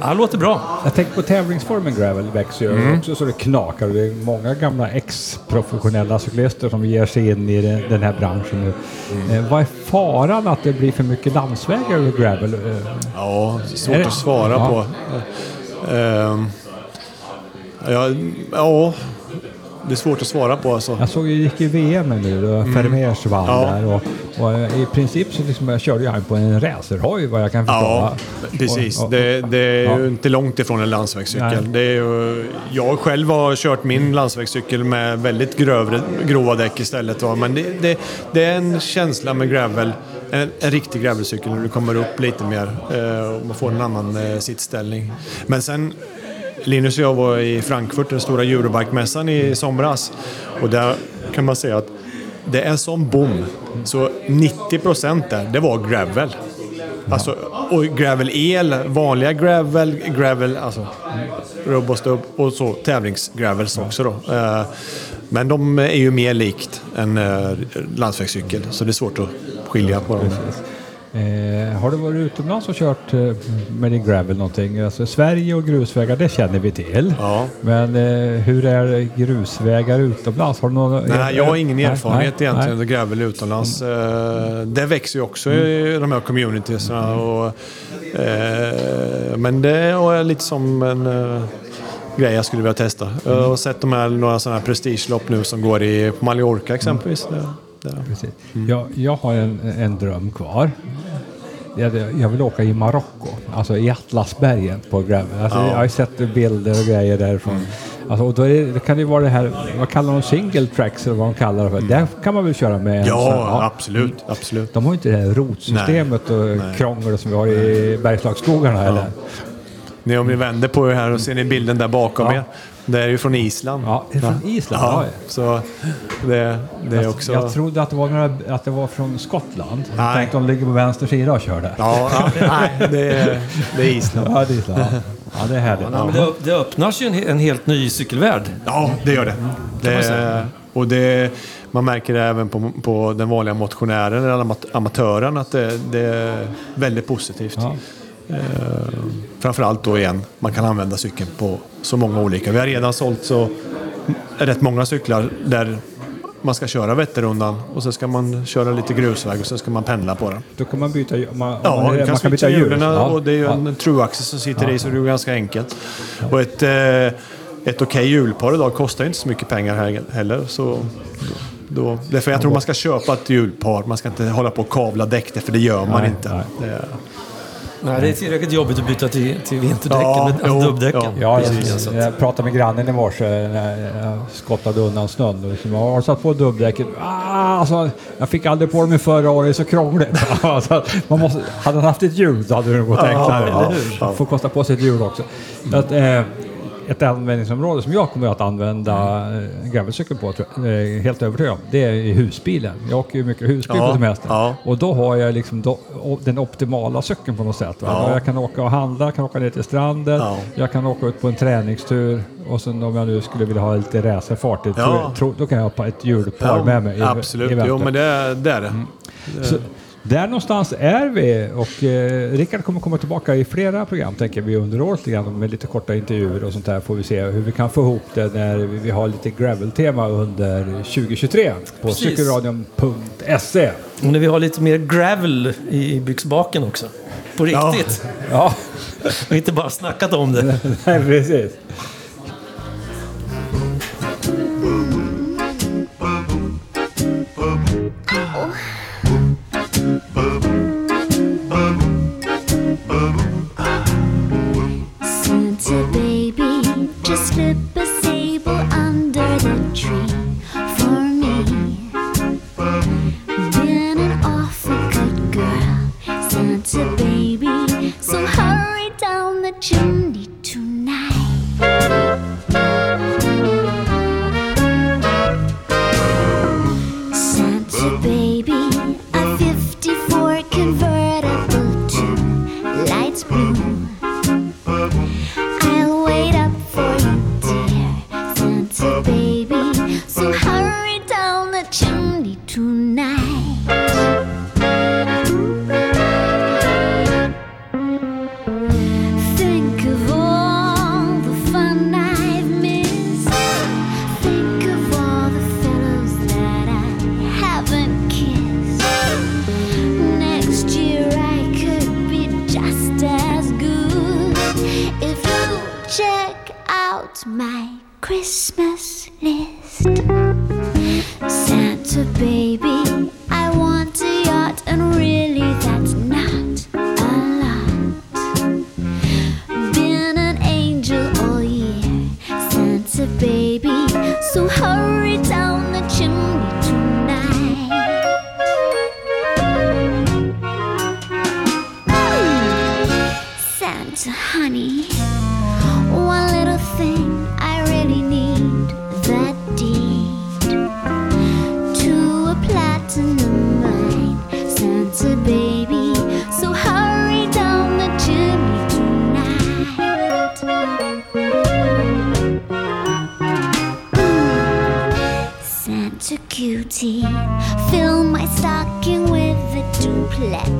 Ja, låter bra. Jag tänker på tävlingsformen gravel växer ju Mm. också så det knakar. Det är många gamla ex-professionella cyklister som ger sig in i den- här branschen nu. Mm. Eh, vad är faran att det blir för mycket landsvägar över gravel? Eh, Ja, svårt att svara Ja. på. Ehm, ja, ja, det är svårt att svara på alltså. Jag såg ju gick i VM nu då Vermeers vann Mm. Ja. där och, och eh, i princip så liksom jag körde jag på en racerhoj vad jag kan förstå. Ja, precis. Och- och- Det, det är Ja. ju inte långt ifrån en landsvägscykel. Nej. Det är ju, jag själv har kört min landsvägscykel med väldigt grövre, grova däck istället. Va? Men det, det, det är en känsla med gravel, en, en riktig gravelcykel när du kommer upp lite mer eh, och man får en annan eh, sittställning. Men sen Linus och jag var i Frankfurt, den stora Eurobike-mässan i somras. Och där kan man säga att det är som bom. Så 90 procent där, det var gravel. Alltså, och gravel-el, vanliga gravel, gravel, alltså robust upp och så tävlingsgravels också då. Eh, men de är ju mer likt en eh, landsvägscykel, så det är svårt att skilja på dem. Eh, har du varit utomlands och kört eh, med din gravel någonting? Alltså, Sverige och grusvägar, det känner vi till. Ja. Men eh, hur är grusvägar utomlands? Har du någon, Nej, jag har ingen erfarenhet nej, egentligen av gravel utomlands. Eh, Det växer ju också i de här communitiesna. Och, eh, men det är lite som en eh, grej jag skulle vilja testa. Jag har sett de här, några sådana här prestigelopp nu som går i på Mallorca exempelvis. Det, det. Precis. Jag, jag har en, en dröm kvar. Jag, jag vill åka i Marocko, alltså i Atlasbergen på gravel. Alltså, Ja. Jag har sett bilder och grejer därifrån. Alltså, och då det, det kan ju vara det här, vad kallar de single tracks eller vad de kallar det för. Där kan man väl köra med sån- Ja, absolut. absolut. De har ju inte det här rotsystemet och Nej. krångel som vi har i Bergslagsskogarna eller? Ni, om ni vänder på er här och ser ni bilden där bakom Ja. er. Det är ju från Island. Ja, är det från Island? Ja, så det, det är också... Jag trodde att det var, några, att det var från Skottland. Jag Nej. tänkte de ligger på vänster sida och kör där. Ja, ja, nej, det är, det är Island. Ja, det är Island. Ja. Det är härligt. Ja, men det, det öppnas ju en, en helt ny cykelvärld. Ja, det gör det. det och det, man märker det även på, på den vanliga motionären eller amat- amatören att det, det är väldigt positivt. Ja. Eh, framförallt då igen, man kan använda cykeln på så många olika. Vi har redan sålt så rätt många cyklar där man ska köra Vätternrundan och så ska man köra lite grusväg och så ska man pendla på den. Då kan man byta, man, Ja, man, kan, man kan byta hjulen Ja. och det är ju Ja. en true-axel som sitter i så det är ganska enkelt. Och ett, eh, ett okej hjulpar idag kostar inte så mycket pengar här heller. Så då, därför jag tror man ska köpa ett hjulpar. Man ska inte hålla på och kavla däck, för det gör man Nej, inte. nej. Det, Nej, det är tillräckligt jobbigt att byta till, till vinterdäcken, Ja, med, alltså jo, dubbdäcken. ja. Ja, Precis, jag, jag pratade med grannen i morse när jag skottade undan snön. Och liksom, "Ja, har du satt på dubbdäcket? Ah, alltså, jag fick aldrig på dem i förra året, det är så krångligt. alltså, man måste, hade han haft ett hjul så hade det gått enklare. hur? Ja, Får kosta på sig ett hjul också. Så att, eh, ett användningsområde som jag kommer att använda eh, gravelcykel på, jag, eh, helt övertygad om, det är i husbilen. Jag åker ju mycket husbil Ja, på semester. ja. Och då har jag liksom do, den optimala cykeln på något sätt. Ja. Jag kan åka och handla, kan åka ner till stranden, Ja. jag kan åka ut på en träningstur och sen om jag nu skulle vilja ha lite racerfart, då kan jag ha ett hjulpar med mig. i- absolut, i jo men det, är- det är det. Så, där någonstans är vi och eh, Rickard kommer komma tillbaka i flera program tänker vi under året grann, med lite korta intervjuer och sånt där får vi se hur vi kan få ihop det när vi, har lite gravel-tema under 2023 på cykelradion.se. Och när vi har lite mer gravel i byxbaken också. På Ja. riktigt. Ja, Och inte bara snackat om det. nej, precis. Santa, honey, one little thing I really need that deed to a platinum mine, Santa baby. So hurry down the chimney tonight. Mm. Santa cutie, fill my stocking with a duplex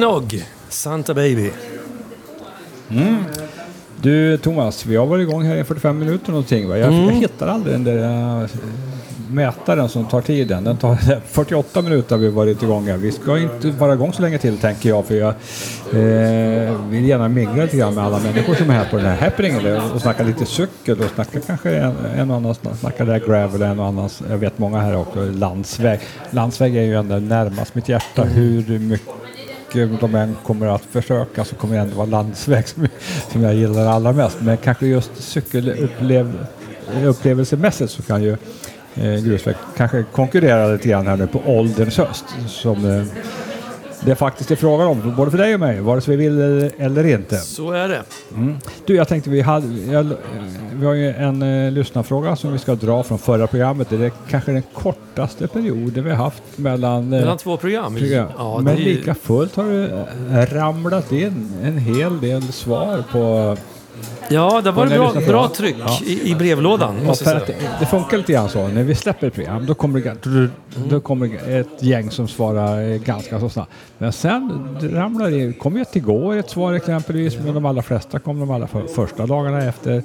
Minogue, Santa Baby. Du Thomas, vi har varit igång här i 45 minuter någonting va? Jag, jag hittar aldrig den där äh, mätaren som tar tiden. Den tar 48 minuter har vi varit igång här. Vi ska inte vara igång så länge till tänker jag för jag eh, vill gärna mingla lite grann med alla människor som är här på den här happeningen och snacka lite cykel och snacka kanske en, en och annan snackar där gravel en och annan, jag vet många här också, landsväg. Landsväg är ju ändå närmast mitt hjärta. Hur mycket Eh, de än kommer att försöka så kommer det ändå vara landsväg som, som jag gillar allra mest. Men kanske just cykelupplevelsemässigt så kan ju eh, grusväg kanske konkurrera lite grann här nu på ålderns höst. Som eh, det faktiskt är frågan om, både för dig och mig, vare sig vi vill eller, inte. Så är det. Du, jag tänkte vi, hade, jag, vi har ju en eh, lyssnarfråga som vi ska dra från förra programmet. Det är kanske den kortaste perioden vi har haft mellan, eh, Mellan två program. program. Ja, det Men ju- lika fullt har det eh, ramlat in en hel del svar på... Ja, det var när bra, bra tryck Ja. i, i brevlådan. Ja, för det, det funkar lite grann så. När vi släpper ett program då kommer det, då kommer det ett gäng som svarar eh, ganska så snabbt. Men sen ramlar det kom ju ett igår ett svar exempelvis. Men de allra flesta kom de allra för, första dagarna efter,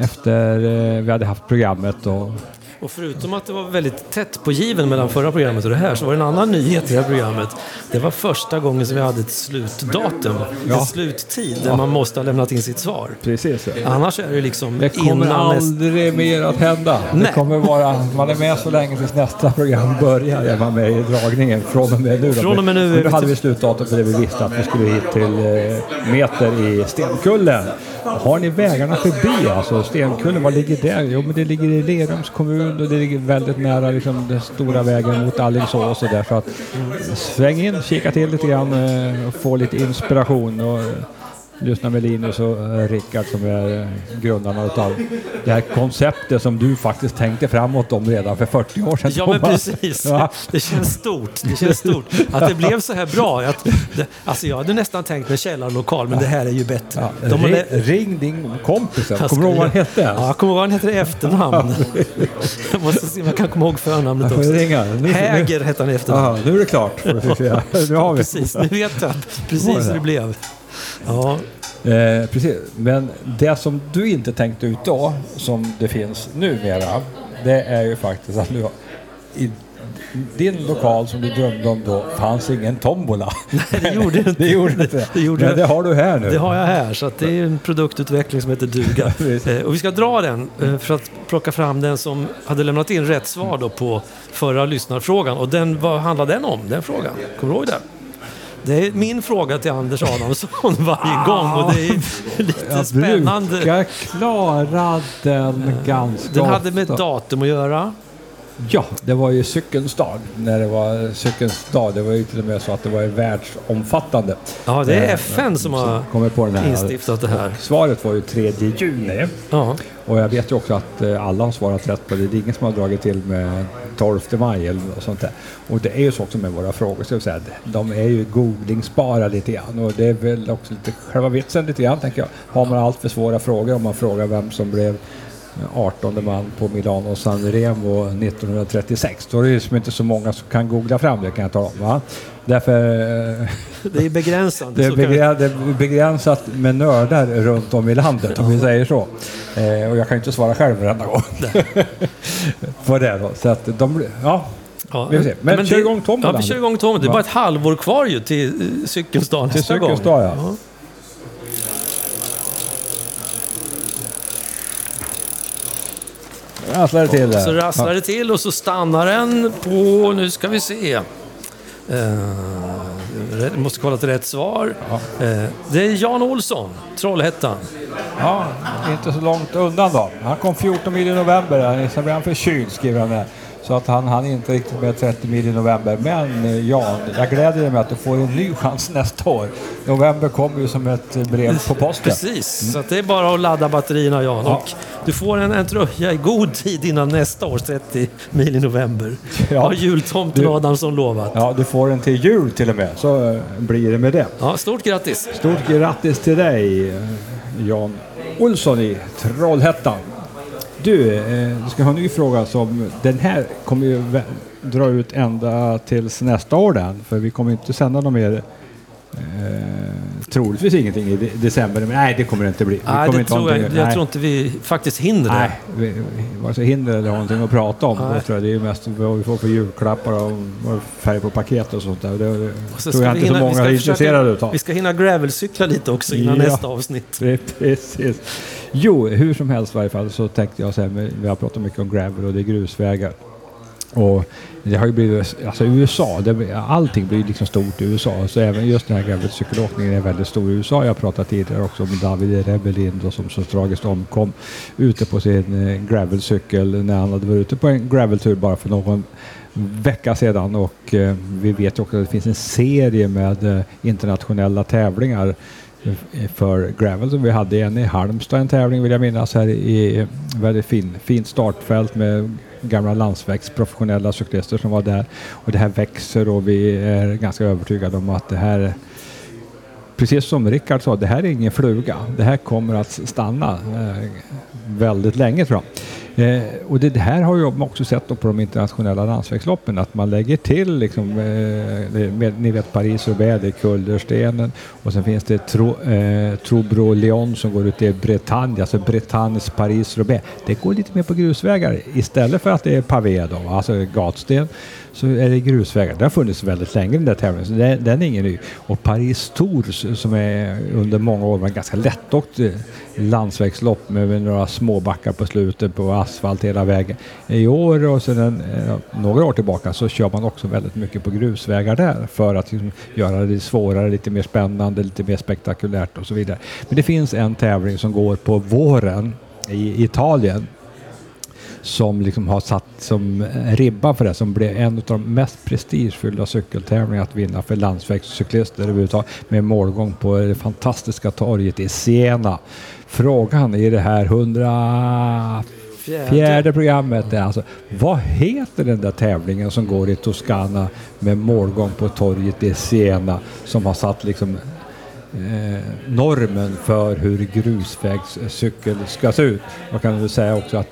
efter eh, vi hade haft programmet. Och, Och förutom att det var väldigt tätt på given mellan förra programmet och det här så var det en annan nyhet i det här programmet. Det var första gången som vi hade ett slutdatum, Ja. en sluttid där man måste ha lämnat in sitt svar. precis. Annars är det liksom Det kommer innan aldrig mer att hända. Det Nej. kommer vara, man är med så länge tills nästa program börjar. Är man med i dragningen från och med nu. Från och med nu då hade vi slutdatum för det vi visste att vi skulle hit till eh, Meter i Stenkullen. Har ni vägarna förbi alltså? Stenkullen, var ligger det? Jo men det ligger i Lerums kommun och det ligger väldigt nära liksom, den stora vägen mot Alingsås och där. Så att sväng in, kika till lite grann eh, och få lite inspiration. Och, lyssna med Linus och eh, Rickard som är eh, grundarna utav det här konceptet som du faktiskt tänkte framåt om redan för 40 år sedan. Ja men precis. Ja. Det känns stort. Det känns stort. Att det blev så här bra. Att det, alltså jag hade nästan tänkt mig källarlokal men det här är ju bättre. Ja, De har ring, ring din kompis. Kommer du ihåg vad han hette? Ja, jag kommer ihåg vad han heter i efternamn. jag måste se om jag kan komma ihåg förnamnet också. ringa. Nu- Häger hette han i efternamn. Ja, nu är det klart. Nu har vi. Precis, nu vet jag precis hur det blev. Ja, Eh, precis. Men det som du inte tänkte ut då, som det finns numera, det är ju faktiskt att nu har- i din lokal som du drömde om då fanns ingen tombola. det gjorde inte. det gjorde inte det. Gjorde Men det har du här nu. Det har jag här, så det är en produktutveckling som heter duga. Eh, och vi ska dra den eh, för att plocka fram den som hade lämnat in rätt svar då på förra lyssnarfrågan. Och den, vad handlar den om, den frågan? Kommer du ihåg det? Det är min fråga till Anders Adamsson varje gång och det är lite Jag spännande. brukar klara den ganska Den hade med ofta. datum att göra. Ja, det var ju cykelns dag. När det var cykelns dag. Det var ju till och med så att det var världsomfattande. Ja, det är Eh, FN som har kommer på den här. instiftat det här. Svaret var ju 3 juni. Ja, Och jag vet ju också att eh, alla har svarat rätt på det. Det är ingen som har dragit till med 12 maj eller något sånt där. Och det är ju så också med våra frågor. Så säga, de är ju googlingsbara lite grann. Och det är väl också lite själva vitsen lite grann tänker jag. Har man allt för svåra frågor om man frågar vem som blev 18 man på Milano San Remo 1936. Då är det ju som inte så många som kan googla fram det kan jag tala om. Va? Därför eh, det är begränsat, det är begränsat med nördar runt om i landet om vi säger så. Eh, och jag kan ju inte svara själv varenda gång. På det då. Så att de, ja, Ja, se. Men kör igång tombolan. Ja, vi kör igång tombolan. Det är bara ett halvår kvar ju till eh, cykelns dag till dag ja. Rasslar det till där. Så rasslar det till och så stannar den på, nu ska vi se. Rätt- måste kolla till rätt svar. Eh, det är Jan Olsson, Trollhättan. Ja, inte så långt undan då. Han kom 14 mil i november. Sen blev han förkyld skriver han där. Så att han hann inte riktigt med 30 mil i november. Men eh, Jan, jag gläder mig att du får en ny chans nästa år. November kommer ju som ett brev på posten. Precis, så att det är bara att ladda batterierna Jan. Ja. Och du får en, en tröja i god tid innan nästa års 30 mil i november. Ja. Har jultomten Du- Adamsson lovat. Ja, du får den till jul till och med. Så eh, blir det med det. Ja, stort grattis! Stort grattis till dig, eh, Jan Olsson i Trollhättan. Du, eh, du ska ha en ny fråga som den här kommer ju vä- dra ut ända tills nästa år den. För vi kommer inte sända någon mer Eh, troligtvis ingenting i de- december, men nej det kommer det inte bli. Vi Nej, kommer det inte ha tror jag, någonting- jag nej. tror inte vi faktiskt hinner det. Nej, vi, vi, vare sig hinder eller har någonting att prata om. Nej. Då tror jag det är mest vad vi får för julklappar och vad färg på paket och sånt där. Det, det Och så tror jag vi inte så hinna- vi många ska är försöka- intresserade utav. Vi ska hinna gravelcykla lite också innan Ja. nästa avsnitt. Precis. Jo, hur som helst i varje fall så tänkte jag så här, vi har pratat mycket om gravel och det är grusvägar. Och det har ju blivit, alltså USA, det, allting blir liksom stort i USA. Så även just den här gravelcykelåkningen är väldigt stor i USA. Jag pratade tidigare också om David Rebelin då, som så tragiskt omkom ute på sin eh, gravelcykel när han hade varit ute på en graveltur bara för någon vecka sedan. Och eh, vi vet ju också att det finns en serie med eh, internationella tävlingar för gravel som vi hade en i Halmstad en tävling vill jag minnas här i väldigt fin, fint startfält med gamla landsvägsprofessionella cyklister som var där. Och det här växer och vi är ganska övertygade om att det här Precis som Rickard sa, det här är ingen fluga. Det här kommer att stanna eh, väldigt länge tror jag. Eh, och det, det här har jag också sett på de internationella landsvägsloppen att man lägger till liksom, eh, med, ni vet Paris och väder, kullerstenen och sen finns det Tro, eh, Trobro Leon som går ut i Bretagne, alltså Bretagnes Paris-Roubaix. Det går lite mer på grusvägar istället för att det är pavé då, alltså gatsten så är det grusvägar. Det har funnits väldigt länge den där tävlingen, så den, den är ingen ny. Och Paris Tours som är under många år var ganska lättåkt eh, landsvägslopp med, några små backar på slutet på asfalt hela vägen. I år och sedan eh, några år tillbaka så kör man också väldigt mycket på grusvägar där för att liksom, göra det svårare, lite mer spännande, lite mer spektakulärt och så vidare. Men det finns en tävling som går på våren i Italien som liksom har satt som ribban för det, som blev en av de mest prestigefyllda cykeltävlingarna att vinna för landsvägscyklister överhuvudtaget med målgång på det fantastiska torget i Siena. Frågan i det här 100 Fjärde programmet är alltså, vad heter den där tävlingen som går i Toscana med målgång på torget i Siena som har satt liksom eh, normen för hur grusvägscykel ska se ut. Jag kan väl säga också att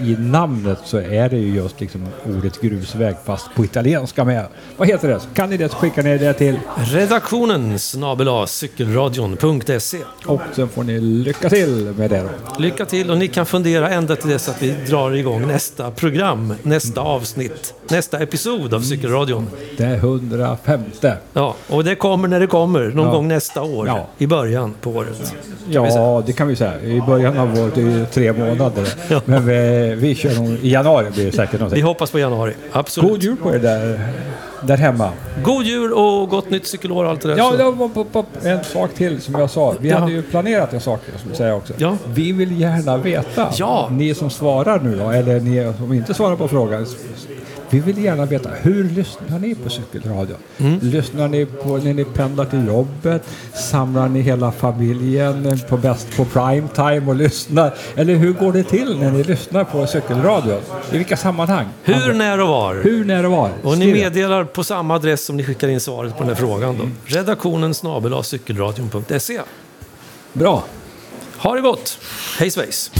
i namnet så är det ju just liksom ordet grusväg fast på italienska med. Vad heter det? Kan ni det så skicka ner det till Redaktionen snabel cykelradion.se. och sen får ni lycka till med det då. Lycka till och ni kan fundera ända till dess att vi drar igång nästa program, nästa avsnitt, nästa episod av Cykelradion. Det är 105. Ja, och det kommer när det kommer, någon Ja. gång nästa år, Ja. i början på året. vi säga. Ja, det kan vi säga. I början av året är det ju tre månader. Men vi, vi kör nog, i januari blir det säkert Vi någonting. hoppas på januari, absolut. God jul på er där, där hemma. God jul och gott nytt cykelår och allt det där. Ja, det var en sak till som jag sa. Vi Ja. hade ju planerat en sak, som säger också. Ja. Vi vill gärna veta, Ja. ni som svarar nu då, eller ni som inte svarar på frågan. Vi vill gärna veta, hur lyssnar ni på cykelradio? Mm. Lyssnar ni på när ni pendlar till jobbet? Samlar ni hela familjen på bäst på prime time och lyssnar? Eller hur går det till när ni lyssnar på cykelradio? I vilka sammanhang? Hur, när och var. Hur, när och var? Och ni meddelar på samma adress som ni skickar in svaret på den här frågan då. Redaktionen snabel cykelradion.se. Bra. Ha det gott! Hej svejs!